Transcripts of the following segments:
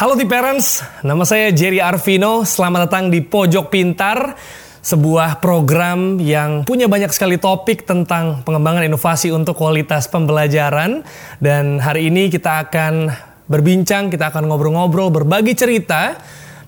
Halo di parents, nama saya Jerry Arvino. Selamat datang di Pojok Pintar, sebuah program yang punya banyak sekali topik tentang pengembangan inovasi untuk kualitas pembelajaran. Dan hari ini kita akan berbincang, kita akan ngobrol-ngobrol, berbagi cerita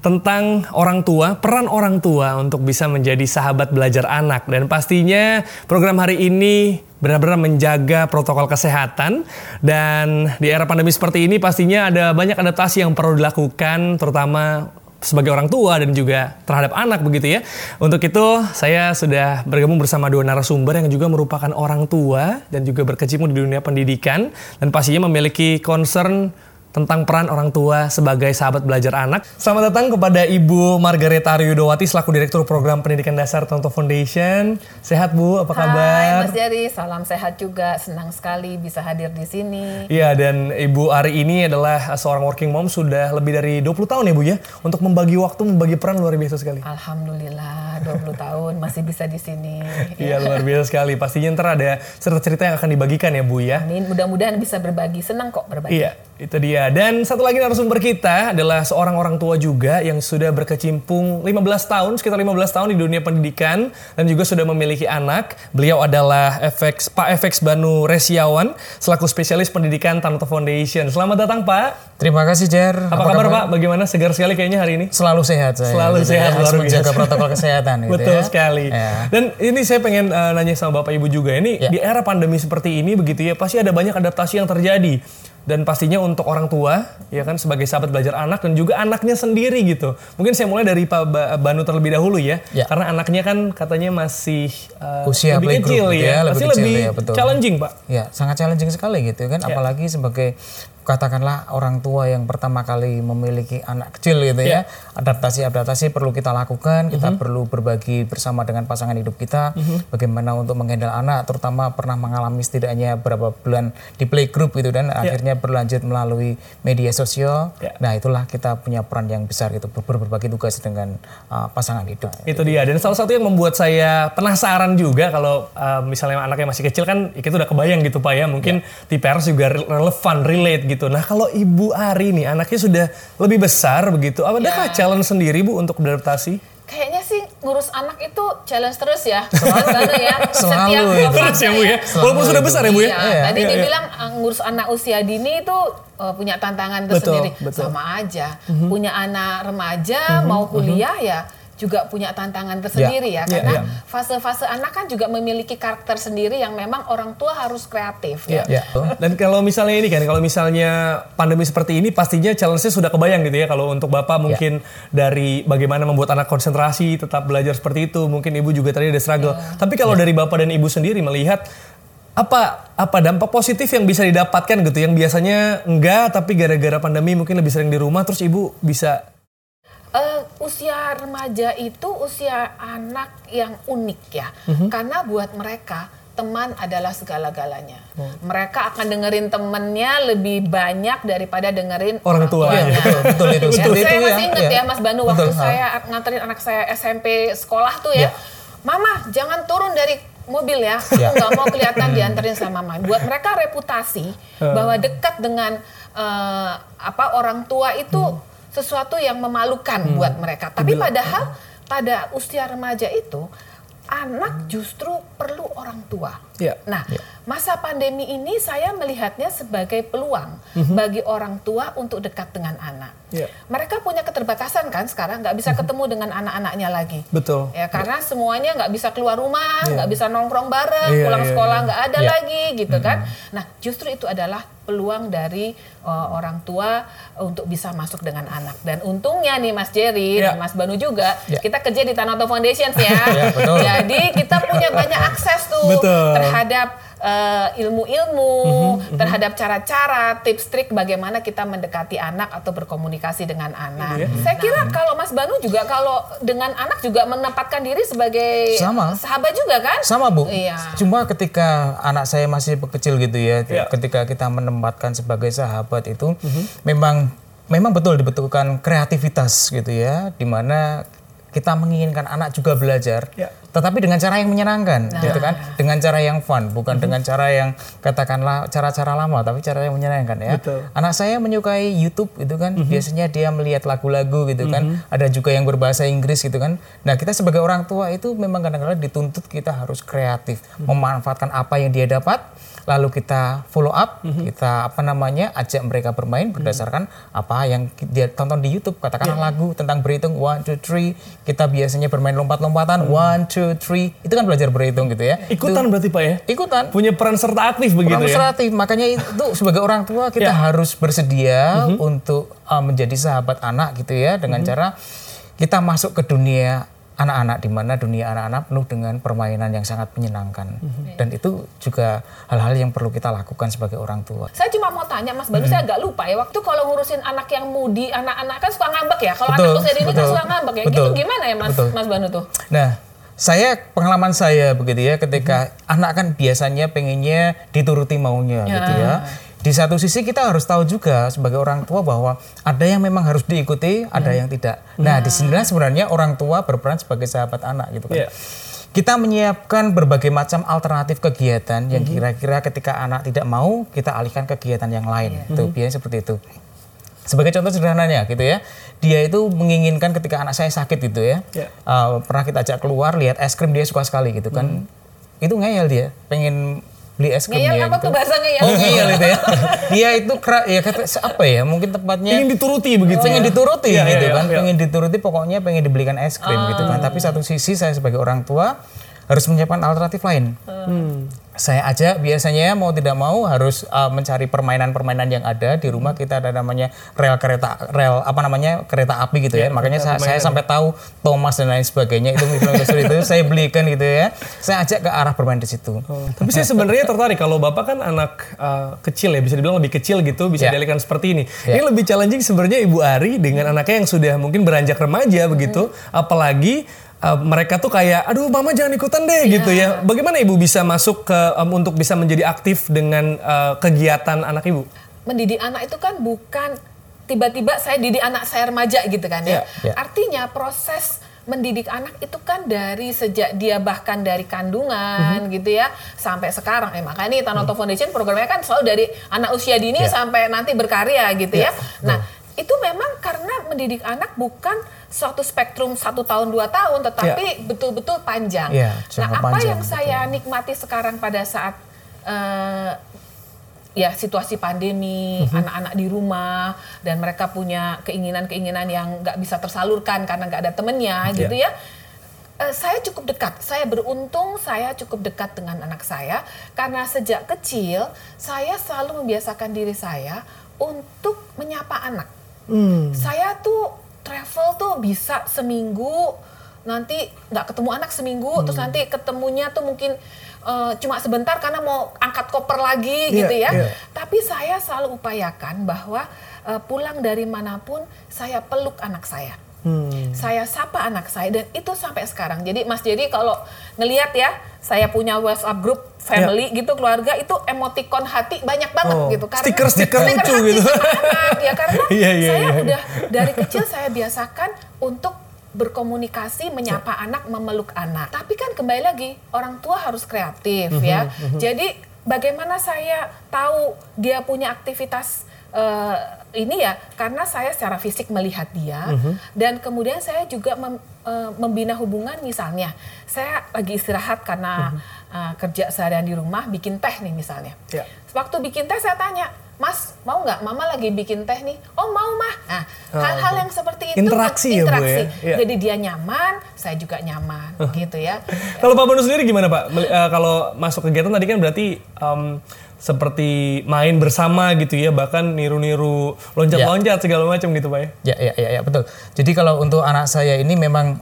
tentang orang tua, peran orang tua untuk bisa menjadi sahabat belajar anak. Dan pastinya program hari ini benar-benar menjaga protokol kesehatan dan di era pandemi seperti ini pastinya ada banyak adaptasi yang perlu dilakukan terutama sebagai orang tua dan juga terhadap anak begitu ya. Untuk itu saya sudah bergabung bersama dua narasumber yang juga merupakan orang tua dan juga berkecimpung di dunia pendidikan dan pastinya memiliki concern tentang peran orang tua sebagai sahabat belajar anak. Selamat datang kepada Ibu Margareta Aryudowati selaku Direktur Program Pendidikan Dasar Tonto Foundation. Sehat Bu, apa kabar? Hai Mas Jari, salam sehat juga. Senang sekali bisa hadir di sini. Iya, dan Ibu Ari ini adalah seorang working mom sudah lebih dari 20 tahun ya Bu ya untuk membagi waktu, membagi peran luar biasa sekali. Alhamdulillah, 20 tahun masih bisa di sini. Iya, luar biasa sekali. Pastinya ntar ada cerita-cerita yang akan dibagikan ya Bu ya. Amin, mudah-mudahan bisa berbagi. Senang kok berbagi. Iya, itu dia. Dan satu lagi narasumber kita adalah seorang orang tua juga yang sudah berkecimpung 15 tahun, sekitar 15 tahun di dunia pendidikan dan juga sudah memiliki anak. Beliau adalah FX, Pak FX Banu Resiawan selaku spesialis pendidikan Tanoto Foundation. Selamat datang Pak. Terima kasih Jer. Apa, Apa kabar, Pak? Bagaimana? Segar sekali kayaknya hari ini? Selalu sehat saya. Selalu gitu sehat, ya. Harus menjaga protokol kesehatan gitu Betul ya. sekali. Ya. Dan ini saya pengen uh, nanya sama Bapak Ibu juga. Ini Ya. di era pandemi seperti ini begitu ya, pasti ada banyak adaptasi yang terjadi. Dan pastinya untuk orang tua, ya kan sebagai sahabat belajar anak dan juga anaknya sendiri gitu. Mungkin saya mulai dari Pak Ba- Banu terlebih dahulu ya, Ya. karena anaknya kan katanya masih uh, Usia lebih playgroup kecil gitu ya, ya, lebih pasti kecil lebih ya, betul. challenging Pak. Ya, sangat challenging sekali gitu kan. Ya. Apalagi sebagai katakanlah orang tua yang pertama kali memiliki anak kecil gitu Ya. ya. Adaptasi-adaptasi perlu kita lakukan. Kita Mhm. perlu berbagi bersama dengan pasangan hidup kita. Bagaimana untuk menghandle anak, terutama pernah mengalami setidaknya berapa bulan di playgroup gitu dan akhirnya berlanjut melalui media sosial. Ya. Nah, itulah kita punya peran yang besar gitu ber- berbagi tugas dengan uh, pasangan hidup. Itu dia. Dan salah satu yang membuat saya penasaran juga kalau uh, misalnya anaknya masih kecil kan ya kita udah kebayang gitu Pak ya. Mungkin di pers juga re- relevan, relate gitu. Nah kalau Ibu Ari nih anaknya sudah lebih besar begitu. Adakah challenge sendiri Bu untuk beradaptasi? Kayaknya sih ngurus anak itu challenge terus ya. Selalu ya. Selalu Setiap itu. Terus ya Bu ya? Walaupun sudah besar ya Bu ya? Iya, Iya, tadi iya, iya. dibilang uh, ngurus anak usia dini itu uh, punya tantangan tersendiri. betul. Sama aja. Punya anak remaja mau kuliah ya juga punya tantangan tersendiri ya, Iya, karena iya. fase-fase anak kan juga memiliki karakter sendiri yang memang orang tua harus kreatif ya. Iya. Dan kalau misalnya ini kan, kalau misalnya pandemi seperti ini pastinya challenge-nya sudah kebayang gitu ya. Kalau untuk Bapak mungkin dari bagaimana membuat anak konsentrasi, tetap belajar seperti itu. Mungkin Ibu juga tadi ada struggle. Tapi kalau dari Bapak dan Ibu sendiri melihat apa apa dampak positif yang bisa didapatkan gitu yang biasanya enggak tapi gara-gara pandemi mungkin lebih sering di rumah terus Ibu bisa usia remaja itu usia anak yang unik ya, Mhm. karena buat mereka teman adalah segala-galanya. Oh. Mereka akan dengerin temennya lebih banyak daripada dengerin Orang tua. tuanya. Iya, betul, betul itu. Ya, Seperti saya itu masih ingat ya. ya Mas Banu Betul, waktu ha. saya nganterin anak saya SMP sekolah tuh ya, Ya. Mama jangan turun dari mobil ya, aku Ya. nggak mau kelihatan dianterin sama Mama. Buat mereka reputasi bahwa dekat dengan eh, apa orang tua itu sesuatu yang memalukan buat mereka. Tapi padahal pada usia remaja itu anak justru perlu orang tua. Ya. Nah, masa pandemi ini saya melihatnya sebagai peluang Mhm. bagi orang tua untuk dekat dengan anak. Ya. Mereka punya keterbatasan kan sekarang nggak bisa ketemu dengan anak-anaknya lagi. Mhm. Betul. Ya karena semuanya nggak bisa keluar rumah, Iya. nggak bisa nongkrong bareng, Iya, pulang iya, sekolah iya. nggak ada Iya. lagi gitu kan. Nah justru itu adalah peluang dari uh, orang tua untuk bisa masuk dengan anak. Dan untungnya nih Mas Jerry Iya. dan Mas Banu juga, Iya. kita kerja di Tanoto Foundations ya. Iya, betul. Jadi kita punya banyak akses tuh Betul. terhadap uh, ilmu-ilmu, Mhm, terhadap cara-cara, tips trik bagaimana kita mendekati anak atau berkomunikasi dengan anak. Iya. Saya kira kalau Mas Banu juga kalau dengan anak juga menempatkan diri sebagai Sama. sahabat juga kan? Sama bu. Iya. Cuma ketika anak saya masih kecil gitu ya, Iya. ketika kita menempatkan sebagai sahabat itu, memang memang betul dibutuhkan kreativitas gitu ya, di mana kita menginginkan anak juga belajar. Ya. Tetapi dengan cara yang menyenangkan gitu kan? Dengan cara yang fun bukan dengan cara yang katakanlah cara-cara lama tapi cara yang menyenangkan ya. Betul. anak saya menyukai YouTube itu kan? Biasanya dia melihat lagu-lagu gitu kan? Ada juga yang berbahasa Inggris gitu kan? Nah kita sebagai orang tua itu memang kadang-kadang dituntut kita harus kreatif memanfaatkan apa yang dia dapat lalu kita follow up, kita apa namanya ajak mereka bermain berdasarkan apa yang dia tonton di YouTube, katakanlah lagu tentang berhitung one two three, kita biasanya bermain lompat-lompatan one two three, itu kan belajar berhitung gitu ya. Ikutan berarti Pak ya? Ikutan. Punya peran serta aktif begitu Kurang ya? kreatif, makanya itu sebagai orang tua kita Ya. harus bersedia untuk uh, menjadi sahabat anak gitu ya dengan cara kita masuk ke dunia anak-anak di mana dunia anak-anak penuh dengan permainan yang sangat menyenangkan dan itu juga hal-hal yang perlu kita lakukan sebagai orang tua. Saya cuma mau tanya Mas Banu, saya agak lupa ya. Waktu kalau ngurusin anak yang mudi, anak-anak kan suka ngambek ya. Kalau anak usia dini kan suka ngambek ya. betul, Gitu gimana ya Mas betul. Mas Banu tuh? Nah, saya pengalaman saya begitu ya ketika anak kan biasanya pengennya dituruti maunya gitu ya. Di satu sisi kita harus tahu juga sebagai orang tua bahwa ada yang memang harus diikuti, ada yang tidak. Nah, di sinilah sebenarnya orang tua berperan sebagai sahabat anak gitu kan. Iya. Kita menyiapkan berbagai macam alternatif kegiatan yang kira-kira ketika anak tidak mau, kita alihkan kegiatan yang lain. Itu biasanya seperti itu. Sebagai contoh sederhananya gitu ya, dia itu menginginkan ketika anak saya sakit gitu ya, Ya. uh, pernah kita ajak keluar lihat es krim dia suka sekali gitu kan, itu ngeyel dia, pengen beli es krim Ngeyel dia apa gitu. tuh bahasa ngeyel? Oh ngeyel itu ya, dia itu kera, ya kata apa ya, mungkin tepatnya Ingin dituruti begitu pengen ya? dituruti Iya, gitu iya, kan, iya. pengen dituruti pokoknya pengen dibelikan es krim gitu kan. Tapi satu sisi saya sebagai orang tua harus menyiapkan alternatif lain. Hmm. Saya ajak biasanya mau tidak mau harus uh, mencari permainan-permainan yang ada di rumah kita ada namanya rel kereta rel apa namanya kereta api gitu ya. Makanya saya, saya sampai tahu Thomas dan lain sebagainya itu itu saya belikan gitu ya. Saya ajak ke arah bermain di situ. Tapi saya sebenarnya tertarik kalau bapak kan anak uh, kecil ya bisa dibilang lebih kecil gitu bisa Ya. dialihkan seperti ini. Ini Ya. lebih challenging sebenarnya Ibu Ari dengan anaknya yang sudah mungkin beranjak remaja begitu, apalagi uh, mereka tuh kayak, aduh mama jangan ikutan deh gitu ya. Bagaimana ibu bisa masuk ke um, untuk bisa menjadi aktif dengan uh, kegiatan anak ibu? mendidik anak itu kan bukan tiba-tiba saya didik anak saya remaja gitu kan ya. Ya, ya. Artinya proses mendidik anak itu kan dari sejak dia bahkan dari kandungan gitu ya sampai sekarang. Eh makanya nih Tanoto Foundation programnya kan selalu dari anak usia dini Ya. sampai nanti berkarya gitu Ya, ya. Nah, itu memang karena mendidik anak bukan suatu spektrum satu tahun dua tahun tetapi betul-betul panjang. Ya, nah, apa panjang, yang saya nikmati sekarang pada saat eh, ya situasi pandemi, anak-anak di rumah dan mereka punya keinginan-keinginan yang nggak bisa tersalurkan karena nggak ada temennya gitu ya. Eh, saya cukup dekat, saya beruntung saya cukup dekat dengan anak saya karena sejak kecil saya selalu membiasakan diri saya untuk menyapa anak. Saya tuh travel tuh bisa seminggu nanti nggak ketemu anak seminggu terus nanti ketemunya tuh mungkin eh, cuma sebentar karena mau angkat koper lagi Iya, gitu ya. iya. Tapi saya selalu upayakan bahwa eh, pulang dari mana pun saya peluk anak saya. Hmm. Saya sapa anak saya dan itu sampai sekarang. Jadi Mas Jadi kalau ngelihat ya, saya punya WhatsApp grup family gitu keluarga itu emoticon hati banyak banget Oh, gitu. stiker-stiker lucu hati gitu. anak ya karena Iya, iya, saya iya. udah dari kecil saya biasakan untuk berkomunikasi, menyapa anak, memeluk anak. Tapi kan kembali lagi orang tua harus kreatif Mhm, ya. Jadi bagaimana saya tahu dia punya aktivitas eh, ini ya karena saya secara fisik melihat dia Mhm. dan kemudian saya juga mem- eh, membina hubungan misalnya saya lagi istirahat karena Mhm. eh, kerja seharian di rumah bikin teh nih misalnya. Ya. Waktu bikin teh saya tanya, Mas mau nggak? Mama lagi bikin teh nih. Oh mau mah. Nah Oh, hal-hal oke. yang seperti itu Interaksi ya, Bu, interaksi. ya? Iya. Jadi dia nyaman, saya juga nyaman gitu ya. Kalau Pak Banu sendiri gimana Pak? Eh, kalau masuk kegiatan tadi kan berarti em, seperti main bersama gitu ya, bahkan niru-niru loncat-loncat segala macam gitu Pak ya? Ya, ya, ya, ya, betul. Jadi kalau untuk anak saya ini memang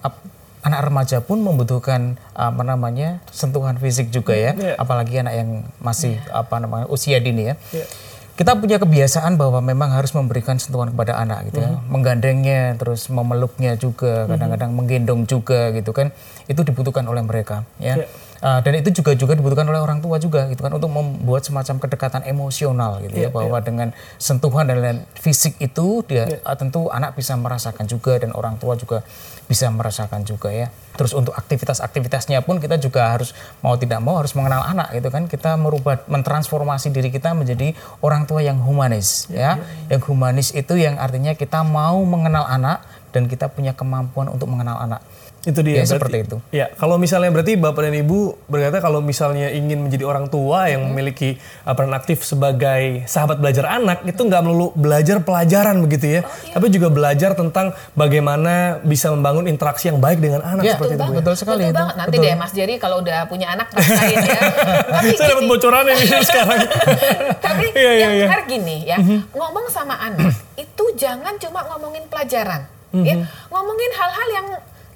anak remaja pun membutuhkan apa namanya sentuhan fisik juga ya, Iya. apalagi anak yang masih apa namanya usia dini ya. Iya. Kita punya kebiasaan bahwa memang harus memberikan sentuhan kepada anak gitu ya, menggandengnya, terus memeluknya juga, kadang-kadang menggendong juga gitu kan, itu dibutuhkan oleh mereka ya. Iya. Uh, dan itu juga juga dibutuhkan oleh orang tua juga gitu kan untuk membuat semacam kedekatan emosional gitu ya, ya bahwa ya. dengan sentuhan dan lain fisik itu dia ya. uh, tentu anak bisa merasakan juga dan orang tua juga bisa merasakan juga ya. Terus untuk aktivitas-aktivitasnya pun kita juga harus mau tidak mau harus mengenal anak gitu kan. Kita merubah mentransformasi diri kita menjadi orang tua yang humanis ya. ya. ya. Yang humanis itu yang artinya kita mau mengenal anak dan kita punya kemampuan untuk mengenal anak. Itu dia. Ya, berarti, seperti itu. Ya, kalau misalnya berarti bapak dan ibu berkata kalau misalnya ingin menjadi orang tua yang memiliki uh, peran aktif sebagai sahabat belajar anak itu nggak melulu belajar pelajaran begitu ya, oh, iya. tapi juga belajar tentang bagaimana bisa membangun interaksi yang baik dengan anak ya, seperti betul itu. Betul sekali betul itu. Banget. Nanti betul. deh Mas Jerry kalau udah punya anak rasain ya. tapi Saya dapat bocoran ini sekarang. tapi iya, iya, yang iya. menarik gini ya, mm -hmm. ngomong sama anak itu jangan cuma ngomongin pelajaran. Mm -hmm. ya ngomongin hal-hal yang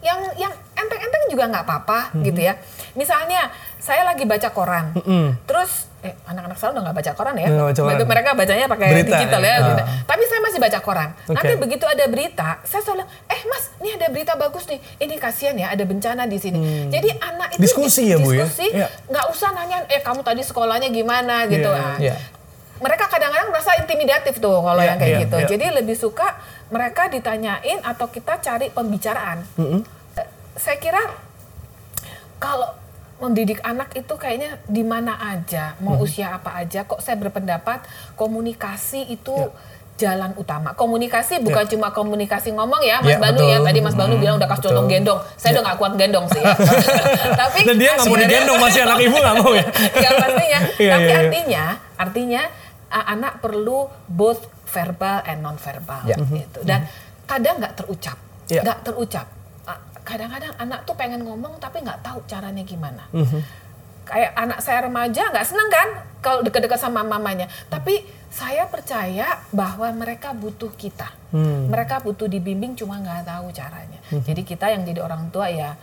yang yang enteng-enteng juga nggak apa-apa mm -hmm. gitu ya. Misalnya saya lagi baca koran, mm -hmm. terus eh, anak-anak saya udah nggak baca koran ya. Baca koran. Mereka bacanya pakai digital ya. ya. Gitu. Tapi saya masih baca koran. Okay. Nanti begitu ada berita, saya selalu, eh mas, ini ada berita bagus nih. Ini kasihan ya, ada bencana di sini. Hmm. Jadi anak itu diskusi ya bu ya. Diskusi, iya. nggak usah nanya, eh kamu tadi sekolahnya gimana gitu. Yeah, yeah. Mereka kadang-kadang merasa intimidatif tuh kalau yeah, yang kayak yeah, gitu. Yeah. Jadi lebih suka mereka ditanyain atau kita cari pembicaraan. Mm -hmm. Saya kira kalau mendidik anak itu kayaknya di mana aja, mau mm -hmm. usia apa aja, kok saya berpendapat komunikasi itu yeah jalan utama. Komunikasi bukan yeah. cuma komunikasi ngomong ya, Mas yeah, Banu ya. Tadi Mas Banu hmm, bilang udah kasih colong gendong. Saya yeah. udah gak kuat gendong sih ya. Tapi Dan dia nggak mau digendong masih anak ibu nggak mau ya. ya pastinya. yeah, Tapi yeah, artinya, artinya anak perlu both verbal and non verbal yeah. gitu dan mm-hmm. kadang nggak terucap ya. nggak yeah. terucap kadang-kadang anak tuh pengen ngomong tapi nggak tahu caranya gimana mm-hmm. kayak anak saya remaja nggak seneng kan kalau dekat-dekat sama mamanya tapi saya percaya bahwa mereka butuh kita hmm. mereka butuh dibimbing cuma nggak tahu caranya hmm. jadi kita yang jadi orang tua ya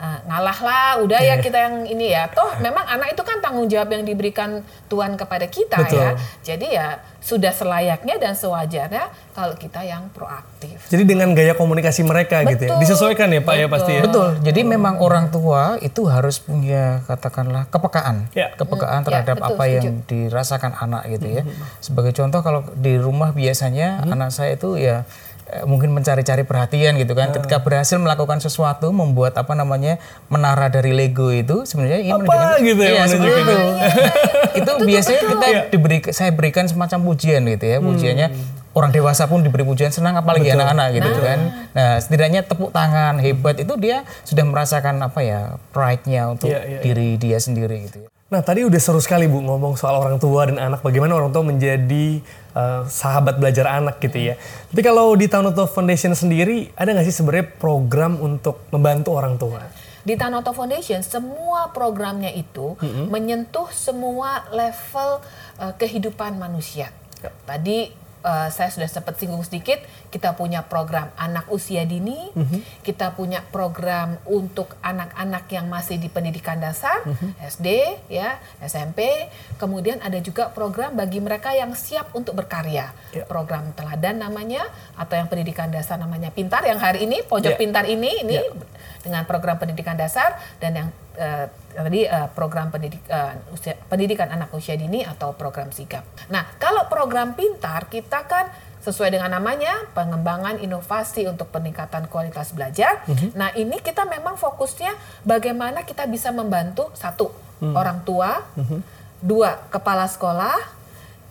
uh, ngalah lah, udah yeah. ya iya. kita yang ini ya. Toh memang anak itu kan tanggung jawab yang diberikan Tuhan kepada kita ya. Betul. ya. Jadi ya sudah selayaknya dan sewajarnya kalau kita yang proaktif. Jadi dengan gaya komunikasi mereka Betul. gitu ya. Disesuaikan ya Pak Betul. ya pasti ya. Betul. Jadi memang orang tua itu harus punya katakanlah kepekaan. Ya. Kepekaan hmm. terhadap ya, betul, apa setuju. yang dirasakan anak gitu ya. Hmm. Sebagai contoh kalau di rumah biasanya hmm. anak saya itu ya mungkin mencari-cari perhatian gitu kan. Hmm. Ketika berhasil melakukan sesuatu, membuat apa namanya menara dari Lego itu sebenarnya ini apa gitu ya, ya itu. itu, itu biasanya kita iya. diberi saya berikan semacam pujian gitu ya. Pujiannya hmm. orang dewasa pun diberi pujian senang apalagi anak-anak gitu nah. kan. Nah, setidaknya tepuk tangan hebat itu dia sudah merasakan apa ya pride-nya untuk yeah, yeah, diri yeah. dia sendiri gitu ya. Nah tadi udah seru sekali Bu ngomong soal orang tua dan anak, bagaimana orang tua menjadi uh, sahabat belajar anak gitu ya. Tapi kalau di Tanoto Foundation sendiri, ada nggak sih sebenarnya program untuk membantu orang tua? Di Tanoto Foundation, semua programnya itu mm -hmm. menyentuh semua level uh, kehidupan manusia. Ya. Tadi uh, saya sudah sempat singgung sedikit, kita punya program anak usia dini, mm -hmm. kita punya program untuk anak-anak yang masih di pendidikan dasar, mm -hmm. SD, ya, SMP, kemudian ada juga program bagi mereka yang siap untuk berkarya, yeah. program teladan namanya, atau yang pendidikan dasar namanya Pintar, yang hari ini pojok yeah. Pintar ini, ini yeah. dengan program pendidikan dasar dan yang uh, tadi uh, program pendidik, uh, usia, pendidikan anak usia dini atau program sigap. Nah, kalau program pintar kita kan sesuai dengan namanya pengembangan inovasi untuk peningkatan kualitas belajar. Mm -hmm. Nah, ini kita memang fokusnya bagaimana kita bisa membantu satu mm. orang tua, mm -hmm. dua kepala sekolah,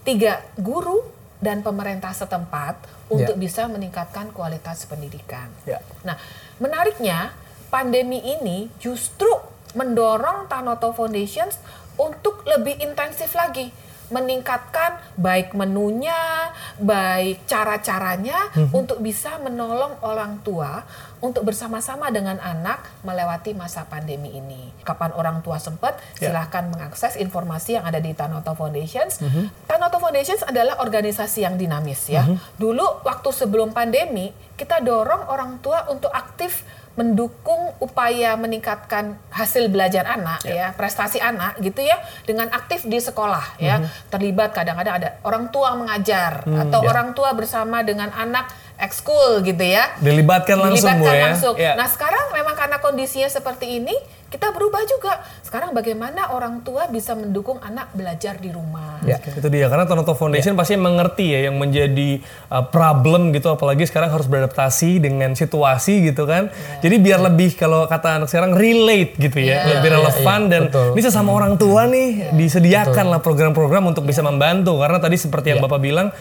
tiga guru dan pemerintah setempat untuk yeah. bisa meningkatkan kualitas pendidikan. Yeah. Nah, menariknya pandemi ini justru mendorong Tanoto Foundations untuk lebih intensif lagi meningkatkan baik menunya, baik cara-caranya hmm. untuk bisa menolong orang tua untuk bersama-sama dengan anak melewati masa pandemi ini. Kapan orang tua sempat, yeah. silahkan mengakses informasi yang ada di Tanoto Foundations. Mm -hmm. Tanoto Foundations adalah organisasi yang dinamis ya. Mm -hmm. Dulu waktu sebelum pandemi, kita dorong orang tua untuk aktif mendukung upaya meningkatkan hasil belajar anak yeah. ya prestasi anak gitu ya dengan aktif di sekolah ya mm-hmm. terlibat kadang-kadang ada orang tua mengajar mm, atau yeah. orang tua bersama dengan anak ekskul gitu ya dilibatkan langsung dilibatkan bu, ya? langsung yeah. nah sekarang memang karena kondisinya seperti ini kita berubah juga. Sekarang bagaimana orang tua bisa mendukung anak belajar di rumah. Ya, itu dia karena Toronto Foundation ya. pasti mengerti ya yang menjadi uh, problem gitu apalagi sekarang harus beradaptasi dengan situasi gitu kan. Ya. Jadi biar lebih kalau kata anak sekarang relate gitu ya, ya lebih relevan ya, ya, dan betul. ini sesama orang tua nih ya. disediakan lah program-program untuk bisa membantu karena tadi seperti yang ya. Bapak bilang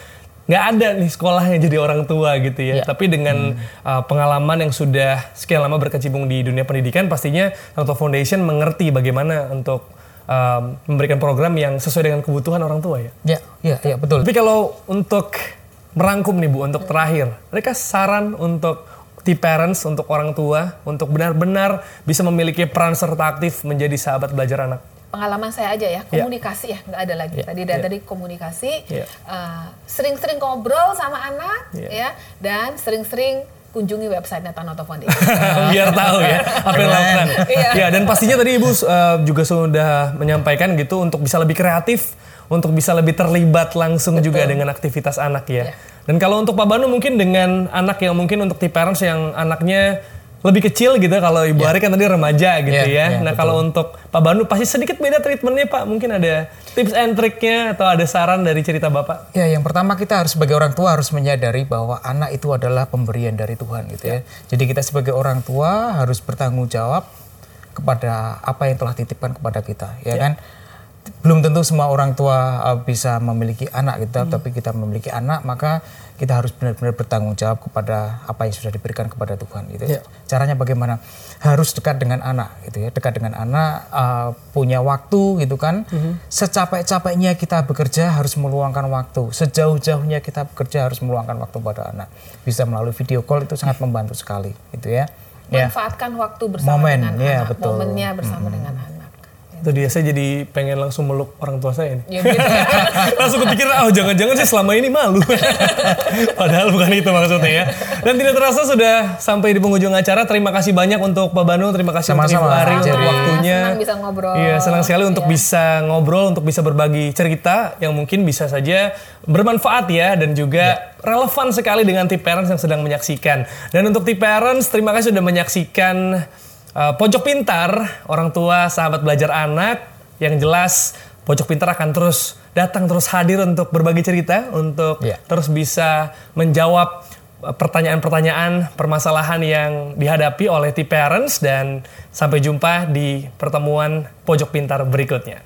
nggak ada nih sekolahnya jadi orang tua gitu ya. Yeah. Tapi dengan hmm. uh, pengalaman yang sudah sekian lama berkecimpung di dunia pendidikan, pastinya Naruto Foundation mengerti bagaimana untuk um, memberikan program yang sesuai dengan kebutuhan orang tua ya. Iya, iya, ya, betul. Tapi kalau untuk merangkum nih Bu, untuk terakhir, mereka saran untuk di parents untuk orang tua untuk benar-benar bisa memiliki peran serta aktif menjadi sahabat belajar anak pengalaman saya aja ya iya. komunikasi yeah. ya nggak ada lagi yeah. tadi dari yeah. tadi komunikasi yeah. uh, sering-sering ngobrol sama anak yeah. ya dan sering-sering kunjungi websitenya Tanoto Foundation. Biar tahu ya apa yang lakukan. Iya. ya dan pastinya tadi Ibu uh, juga sudah menyampaikan gitu untuk bisa lebih kreatif, untuk bisa lebih terlibat langsung Betul. juga dengan aktivitas anak ya. Yeah. Dan kalau untuk Pak Banu mungkin dengan anak yang mungkin untuk tipe parents yang anaknya lebih kecil gitu kalau Ibu yeah. Ari kan tadi remaja gitu yeah, ya. Yeah, nah, betul. kalau untuk Pak Banu pasti sedikit beda treatmentnya Pak. Mungkin ada tips and triknya atau ada saran dari cerita Bapak? Ya, yang pertama kita harus sebagai orang tua harus menyadari bahwa anak itu adalah pemberian dari Tuhan gitu ya. ya. Jadi kita sebagai orang tua harus bertanggung jawab kepada apa yang telah titipkan kepada kita, ya, ya. kan? Belum tentu semua orang tua uh, bisa memiliki anak gitu, hmm. tapi kita memiliki anak maka kita harus benar-benar bertanggung jawab kepada apa yang sudah diberikan kepada Tuhan gitu. Ya. Caranya bagaimana? Harus dekat dengan anak gitu ya, dekat dengan anak uh, punya waktu gitu kan. Hmm. Secapek-capeknya kita bekerja harus meluangkan waktu, sejauh-jauhnya kita bekerja harus meluangkan waktu pada anak. Bisa melalui video call itu sangat membantu sekali gitu ya. ya. Manfaatkan ya. waktu bersama Momen, dengan ya, anak, betul. momennya bersama hmm. dengan anak. Itu dia, saya jadi pengen langsung meluk orang tua saya ini. Ya, gitu. langsung kepikir, oh jangan-jangan sih selama ini malu. Padahal bukan itu maksudnya ya. Dan tidak terasa sudah sampai di penghujung acara. Terima kasih banyak untuk Pak Banu, terima kasih Sama -sama. untuk Ibu Ari untuk waktunya. Senang bisa ngobrol. Iya, senang sekali ya. untuk bisa ngobrol, untuk bisa berbagi cerita yang mungkin bisa saja bermanfaat ya dan juga ya. relevan sekali dengan tip parents yang sedang menyaksikan. Dan untuk tip parents, terima kasih sudah menyaksikan uh, Pojok Pintar, orang tua sahabat belajar anak, yang jelas Pojok Pintar akan terus datang terus hadir untuk berbagi cerita, untuk yeah. terus bisa menjawab eh, pertanyaan-pertanyaan, permasalahan yang dihadapi oleh T-Parents dan sampai jumpa di pertemuan Pojok Pintar berikutnya.